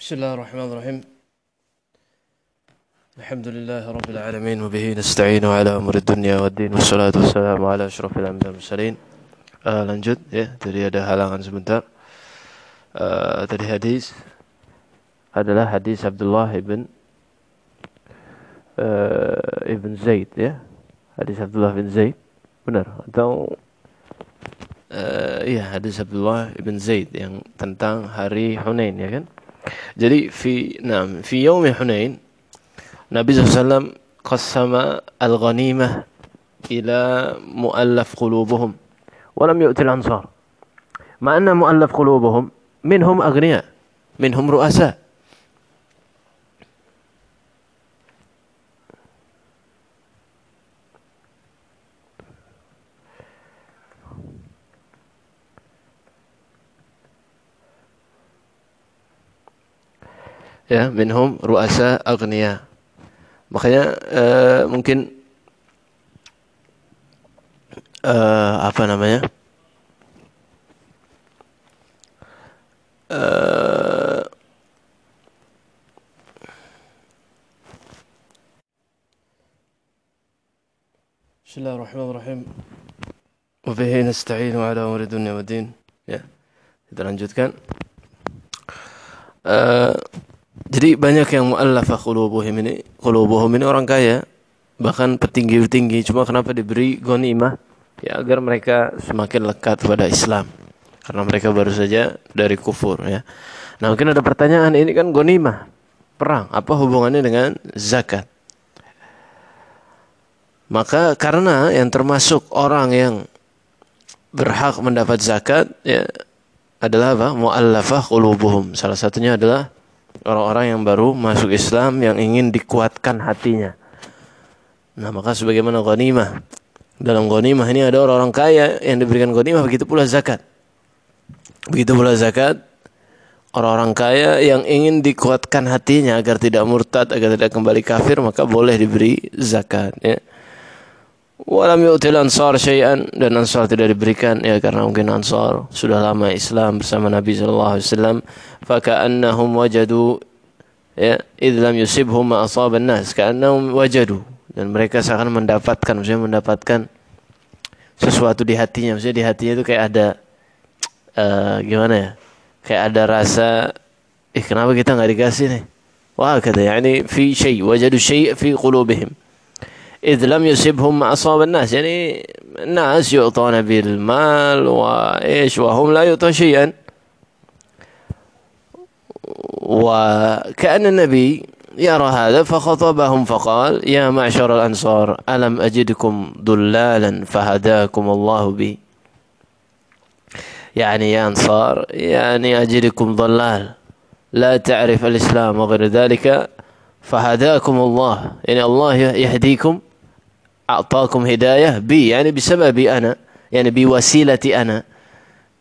بسم الله الرحمن الرحيم الحمد لله رب العالمين وبه نستعين على أمر الدنيا والدين والصلاة والسلام على أشرف الأنبياء والمرسلين uh, lanjut ya tadi ada halangan sebentar uh, tadi hadis adalah hadis Abdullah ibn uh, ibn Zaid ya hadis Abdullah ibn Zaid benar atau uh, iya hadis Abdullah ibn Zaid yang tentang hari Hunain ya kan jadi fi nah fi yaum Hunain Nabi SAW qassama al-ghanimah ila muallaf qulubuhum ولم يؤت الأنصار مع أن مؤلف قلوبهم منهم أغنياء منهم رؤساء ya minhum ruasa agniya makanya uh, mungkin uh, apa namanya uh, Bismillahirrahmanirrahim Wabihi nasta'inu ala umri dunia wa din Ya Kita lanjutkan uh, Jadi banyak yang mu'allafah qulubuhum ini Qulubuhum ini orang kaya Bahkan petinggi-petinggi Cuma kenapa diberi ghanimah? Ya agar mereka semakin lekat pada Islam. Karena mereka baru saja dari kufur ya. Nah mungkin ada pertanyaan Ini kan ghanimah Perang. Apa hubungannya dengan zakat? Maka karena yang termasuk orang yang berhak mendapat zakat ya adalah apa? Mu'allafah qulubuhum. Salah satunya adalah orang-orang yang baru masuk Islam yang ingin dikuatkan hatinya. Nah, maka sebagaimana ghanimah. Dalam ghanimah ini ada orang-orang kaya yang diberikan ghanimah begitu pula zakat. Begitu pula zakat orang-orang kaya yang ingin dikuatkan hatinya agar tidak murtad, agar tidak kembali kafir, maka boleh diberi zakat ya. Walam yu'til ansar syai'an. Dan ansar tidak diberikan ya karena mungkin ansar sudah lama Islam bersama Nabi sallallahu alaihi wasallam. Faka'annahum wajadu ya id lam yusibhum ma asaban nas ka'annahum wajadu. Dan mereka seakan mendapatkan maksudnya mendapatkan sesuatu di hatinya. Maksudnya di hatinya itu kayak ada uh, gimana ya? Kayak ada rasa eh kenapa kita nggak dikasih nih? Wah kata ya ini fi syai wajadu syai fi qulubihim إذ لم يصبهم ما أصاب الناس يعني الناس يعطون بالمال وإيش وهم لا يعطون شيئا. وكأن النبي يرى هذا فخطبهم فقال يا معشر الأنصار ألم أجدكم ضلالا فهداكم الله بي؟ يعني يا أنصار يعني أجدكم ضلال. لا تعرف الإسلام وغير ذلك فهداكم الله. يعني الله يهديكم. أعطاكم هداية بي يعني بسببي أنا يعني بوسيلتي أنا.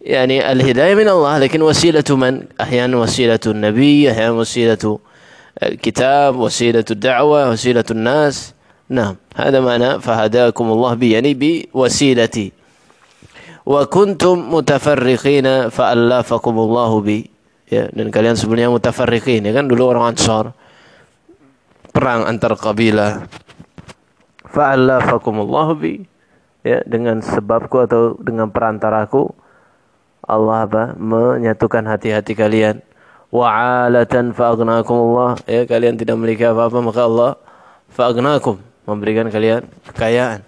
يعني الهداية من الله لكن وسيلة من؟ أحيانا وسيلة النبي أحيانا وسيلة الكتاب وسيلة الدعوة وسيلة الناس. نعم هذا معنى فهداكم الله بي يعني بوسيلتي. وكنتم متفرقين فألافكم الله بي. ya dan kalian sebenarnya mutafarriqin ya kan dulu orang perang antar kabilah. Fa'allafakumullahu bi. Ya dengan sebabku atau dengan perantaraku Allah apa? Menyatukan hati-hati kalian. Wa'alatan fa'agnakumullah. Ya kalian tidak memiliki apa-apa maka Allah fa'agnakum. Memberikan kalian kekayaan.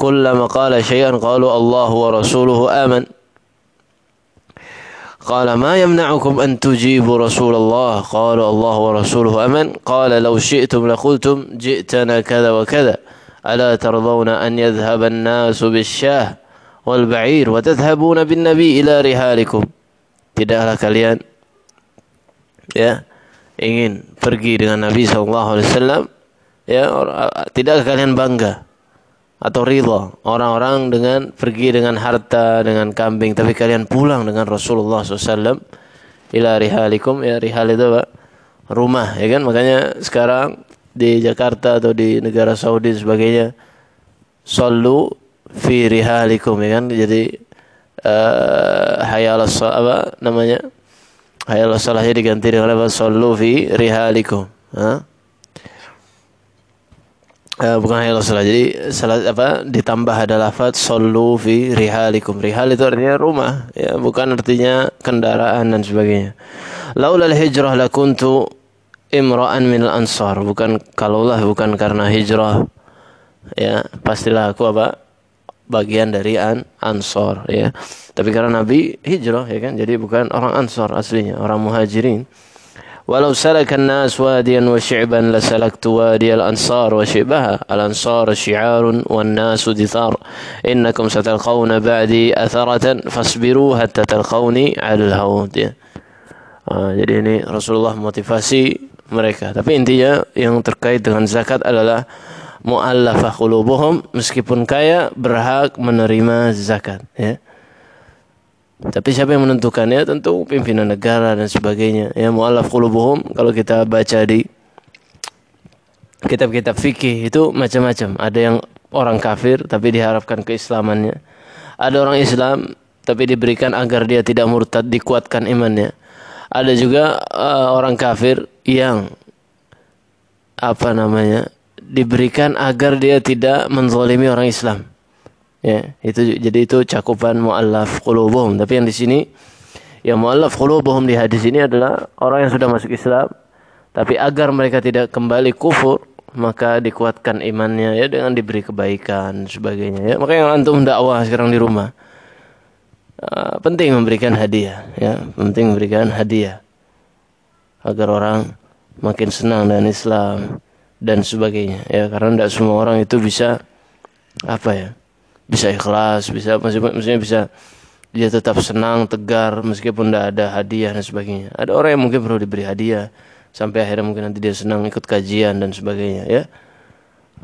Kullama qala syai'an qalu Allah wa rasuluhu aman قال ما يمنعكم أن تجيبوا رسول الله؟ قالوا الله ورسوله. أمن؟ قال لو شئتم لقلتم جئتنا كذا وكذا. ألا ترضون أن يذهب الناس بالشاه والبعير وتذهبون بالنبي إلى رحالكم tidaklah kalian ya ingin pergi dengan Nabi sallallahu alaihi wasallam ya tidakkah kalian bangga. Atau ridha orang-orang dengan pergi dengan harta dengan kambing tapi kalian pulang dengan Rasulullah SAW ila rihalikum ya rihal itu apa? rumah ya kan makanya sekarang di Jakarta atau di negara Saudi sebagainya sallu fi rihalikum ya kan jadi uh, hayal apa namanya Hayal salahnya diganti dengan apa? Sallu fi rihalikum. Ha? Uh, bukan hayal salah. Jadi salat apa ditambah ada lafaz sallu fi rihalikum. Rihal itu artinya rumah, ya, bukan artinya kendaraan dan sebagainya. Laula al-hijrah lakuntu imra'an min al-ansar. Bukan kalaulah bukan karena hijrah ya, pastilah aku apa? bagian dari an ansor ya. Tapi karena Nabi hijrah ya kan, jadi bukan orang ansor aslinya, orang muhajirin. ولو سلك الناس واديا وشعبا لسلكت وادي الأنصار وشعبها الأنصار شعار والناس دثار إنكم ستلقون بعدي أثرة فاصبروا حتى تلقوني على الهود. Uh, jadi ini Rasulullah motivasi mereka. Tapi intinya yang terkait dengan zakat adalah mu'allafah qulubuhum meskipun kaya berhak menerima zakat ya. Tapi siapa yang menentukannya? Tentu pimpinan negara dan sebagainya. Ya mu'allaf qulubuhum kalau kita baca di kitab-kitab fikih itu macam-macam. Ada yang orang kafir tapi diharapkan keislamannya. Ada orang Islam tapi diberikan agar dia tidak murtad, dikuatkan imannya. Ada juga uh, orang kafir yang apa namanya? diberikan agar dia tidak menzalimi orang Islam. Ya, itu jadi itu cakupan muallaf qulubuhum. Tapi yang di sini yang muallaf qulubuhum di hadis ini adalah orang yang sudah masuk Islam tapi agar mereka tidak kembali kufur maka dikuatkan imannya ya dengan diberi kebaikan sebagainya ya. Makanya antum dakwah sekarang di rumah. Uh, penting memberikan hadiah ya, penting memberikan hadiah agar orang makin senang dengan Islam dan sebagainya ya karena tidak semua orang itu bisa apa ya bisa ikhlas, bisa maksudnya bisa dia tetap senang, tegar meskipun tidak ada hadiah dan sebagainya. Ada orang yang mungkin perlu diberi hadiah sampai akhirnya mungkin nanti dia senang ikut kajian dan sebagainya ya.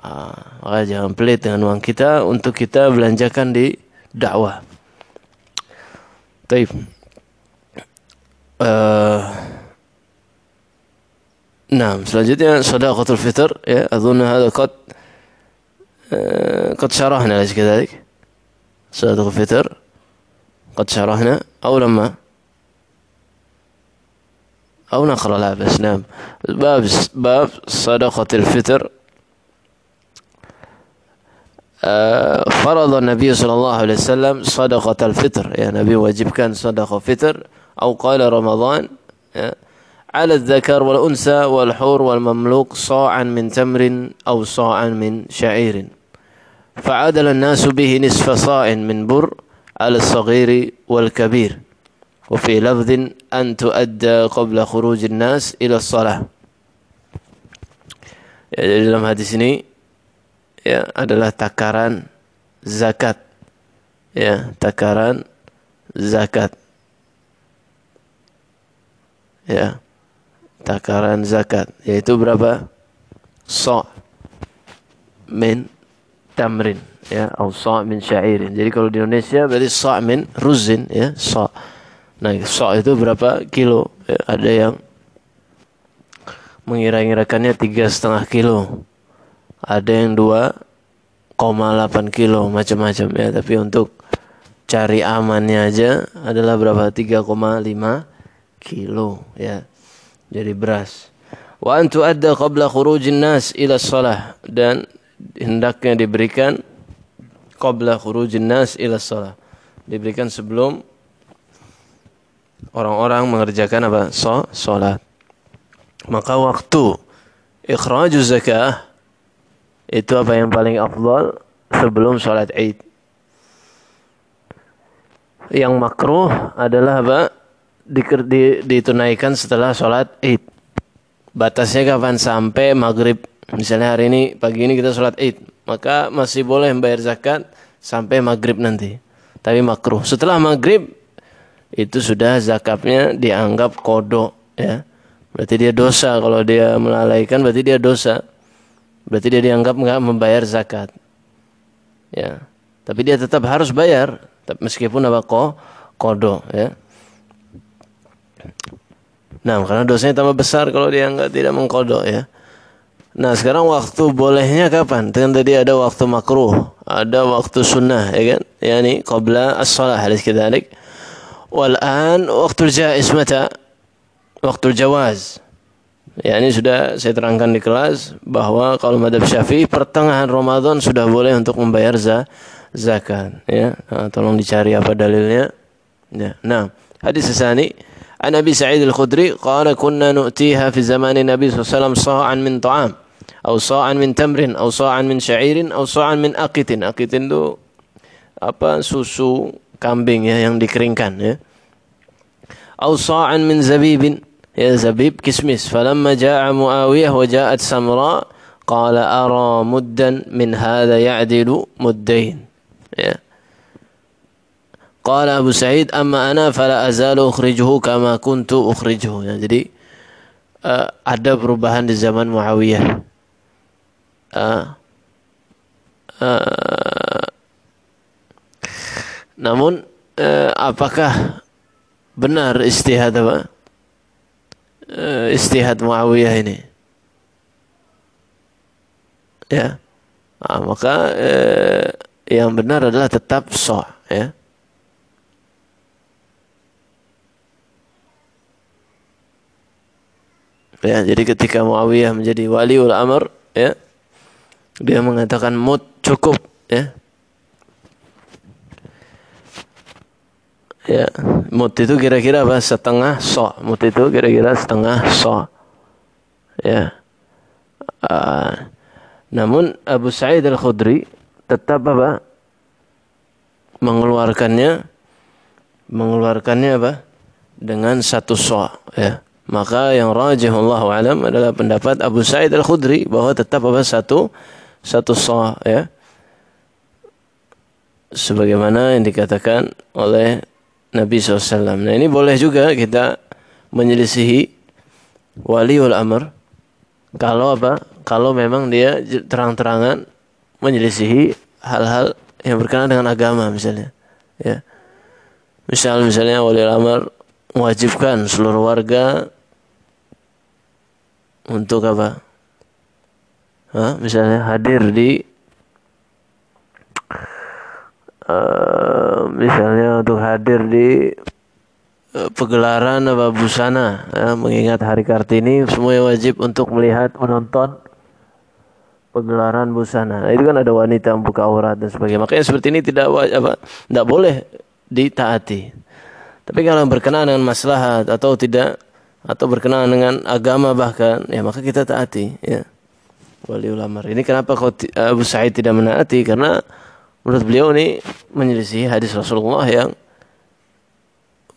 Ah, maka jangan pelit dengan uang kita untuk kita belanjakan di dakwah. Taib. Uh, nah, selanjutnya sedekahul fitr ya, adzunna hadha qad قد شرحنا أليس كذلك؟ صدقة الفطر. قد شرحنا أو لما أو نقرأ لا بس نعم باب باب صدقة الفطر. فرض النبي صلى الله عليه وسلم صدقة الفطر. يا نبي كان صدقة فطر. أو قال رمضان على الذكر والأنثى والحور والمملوك صاعا من تمر أو صاعا من شعير. فعدل الناس به نصف صاع من بر على الصغير والكبير وفي لفظ أن تؤدى قبل خروج الناس إلى الصلاة ya, dalam hadis ini ya adalah takaran zakat ya takaran zakat ya takaran zakat yaitu berapa so min tamrin ya atau sa' min syairin. Jadi kalau di Indonesia berarti sa' min ruzin ya, sa'. Nah, sa' itu berapa kilo? Ya, ada yang mengira-ngirakannya tiga setengah kilo. Ada yang dua koma delapan kilo macam-macam ya. Tapi untuk cari amannya aja adalah berapa? 3,5 kilo ya. Jadi beras. Wa antu adda qabla khurujin nas ila shalah dan hendaknya diberikan qabla khurujin nas ila shalah. Diberikan sebelum orang-orang mengerjakan apa? Salat. Maka waktu ikhrajuz zakah itu apa yang paling afdal sebelum salat Id. Yang makruh adalah apa? Di, di, ditunaikan setelah salat Id. Batasnya kapan? Sampai maghrib Misalnya hari ini pagi ini kita sholat id, maka masih boleh membayar zakat sampai maghrib nanti. Tapi makruh. Setelah maghrib itu sudah zakatnya dianggap kodok ya. Berarti dia dosa kalau dia melalaikan berarti dia dosa. Berarti dia dianggap nggak membayar zakat. Ya. Tapi dia tetap harus bayar meskipun apa kok kodok ya. Nah, karena dosanya tambah besar kalau dia nggak tidak mengkodok ya. Nah sekarang waktu bolehnya kapan? Kan tadi ada waktu makruh, ada waktu sunnah, ya kan? Yani qabla as-salah hadis kita Wal an waktu jaiz mata? waktu jawaz. Ya ini sudah saya terangkan di kelas bahwa kalau madhab syafi'i pertengahan Ramadan sudah boleh untuk membayar za zakat. Ya, nah, tolong dicari apa dalilnya. Ya. Nah, hadis sesani An Abi Sa'id Al-Khudri qala kunna nu'tiha fi zaman Nabi SAW sa'an min ta'am atau sa'an min tamrin atau sa'an min sya'irin atau sa'an min aqitin. Aqitin itu apa susu kambing ya yang dikeringkan ya. Atau sa'an min zabibin ya zabib kismis. Falamma ja'a Muawiyah wa ja'at Samra qala ara muddan min hadha ya'dilu muddain. Ya. Qala Abu Sa'id amma ana fala azalu ukhrijuhu kama kuntu ukhrijuhu. Ya, jadi uh, ada perubahan di zaman Muawiyah. Uh, uh, namun uh, apakah benar istihad apa? Uh, istihad Muawiyah ini? Ya. Nah, maka uh, yang benar adalah tetap sah, ya. Ya, jadi ketika Muawiyah menjadi waliul amr, ya, dia mengatakan mut cukup, ya. Ya, mut itu kira-kira apa? Setengah so. Mut itu kira-kira setengah so. Ya. Uh, namun Abu Sa'id Al-Khudri tetap apa? Mengeluarkannya mengeluarkannya apa? Dengan satu so, ya. Maka yang rajih Allah alam adalah pendapat Abu Sa'id Al-Khudri bahwa tetap apa satu satu sah ya. Sebagaimana yang dikatakan oleh Nabi SAW. Nah ini boleh juga kita menyelisihi waliul amr kalau apa? Kalau memang dia terang-terangan menyelisihi hal-hal yang berkenaan dengan agama misalnya. Ya. Misal misalnya waliul amr mewajibkan seluruh warga untuk apa? Hah? Misalnya hadir di uh, misalnya untuk hadir di uh, pegelaran apa busana ya, mengingat hari Kartini semuanya wajib untuk melihat menonton pegelaran busana. Nah, itu kan ada wanita membuka aurat dan sebagainya. Makanya seperti ini tidak apa tidak boleh ditaati. Tapi kalau berkenaan dengan maslahat atau tidak atau berkenaan dengan agama bahkan ya maka kita taati ya wali ulama. Ini kenapa Abu Sa'id tidak menaati? Karena menurut beliau ini menyelisih hadis Rasulullah yang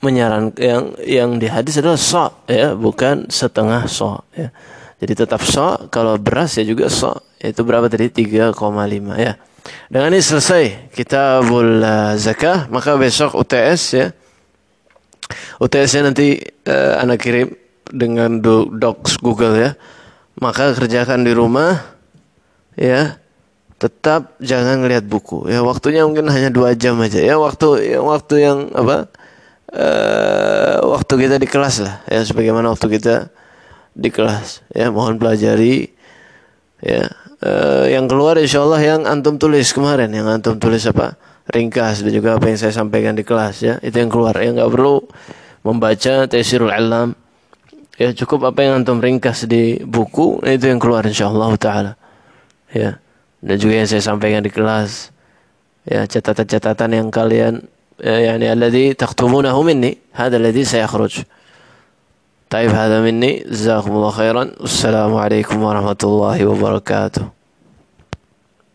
menyaran yang yang di hadis adalah so ya bukan setengah so ya. Jadi tetap so kalau beras ya juga so itu berapa tadi? 3,5 ya. Dengan ini selesai kita uh, zakah maka besok UTS ya. UTS-nya nanti uh, anak kirim dengan docs Google ya. Maka kerjakan di rumah ya. Tetap jangan lihat buku ya. Waktunya mungkin hanya dua jam aja ya. Waktu yang waktu yang apa? Uh, waktu kita di kelas lah ya sebagaimana waktu kita di kelas ya mohon pelajari ya uh, yang keluar insya Allah yang antum tulis kemarin yang antum tulis apa ringkas dan juga apa yang saya sampaikan di kelas ya itu yang keluar ya nggak perlu membaca Tesirul Alam ya cukup apa yang antum ringkas di buku itu yang keluar insyaallah taala ya dan juga yang saya sampaikan di kelas ya catatan-catatan yang kalian ya yani alladhi taktumunahu minni hada alladhi sayakhruj طيب هذا مني جزاكم الله خيرا والسلام عليكم ورحمة الله وبركاته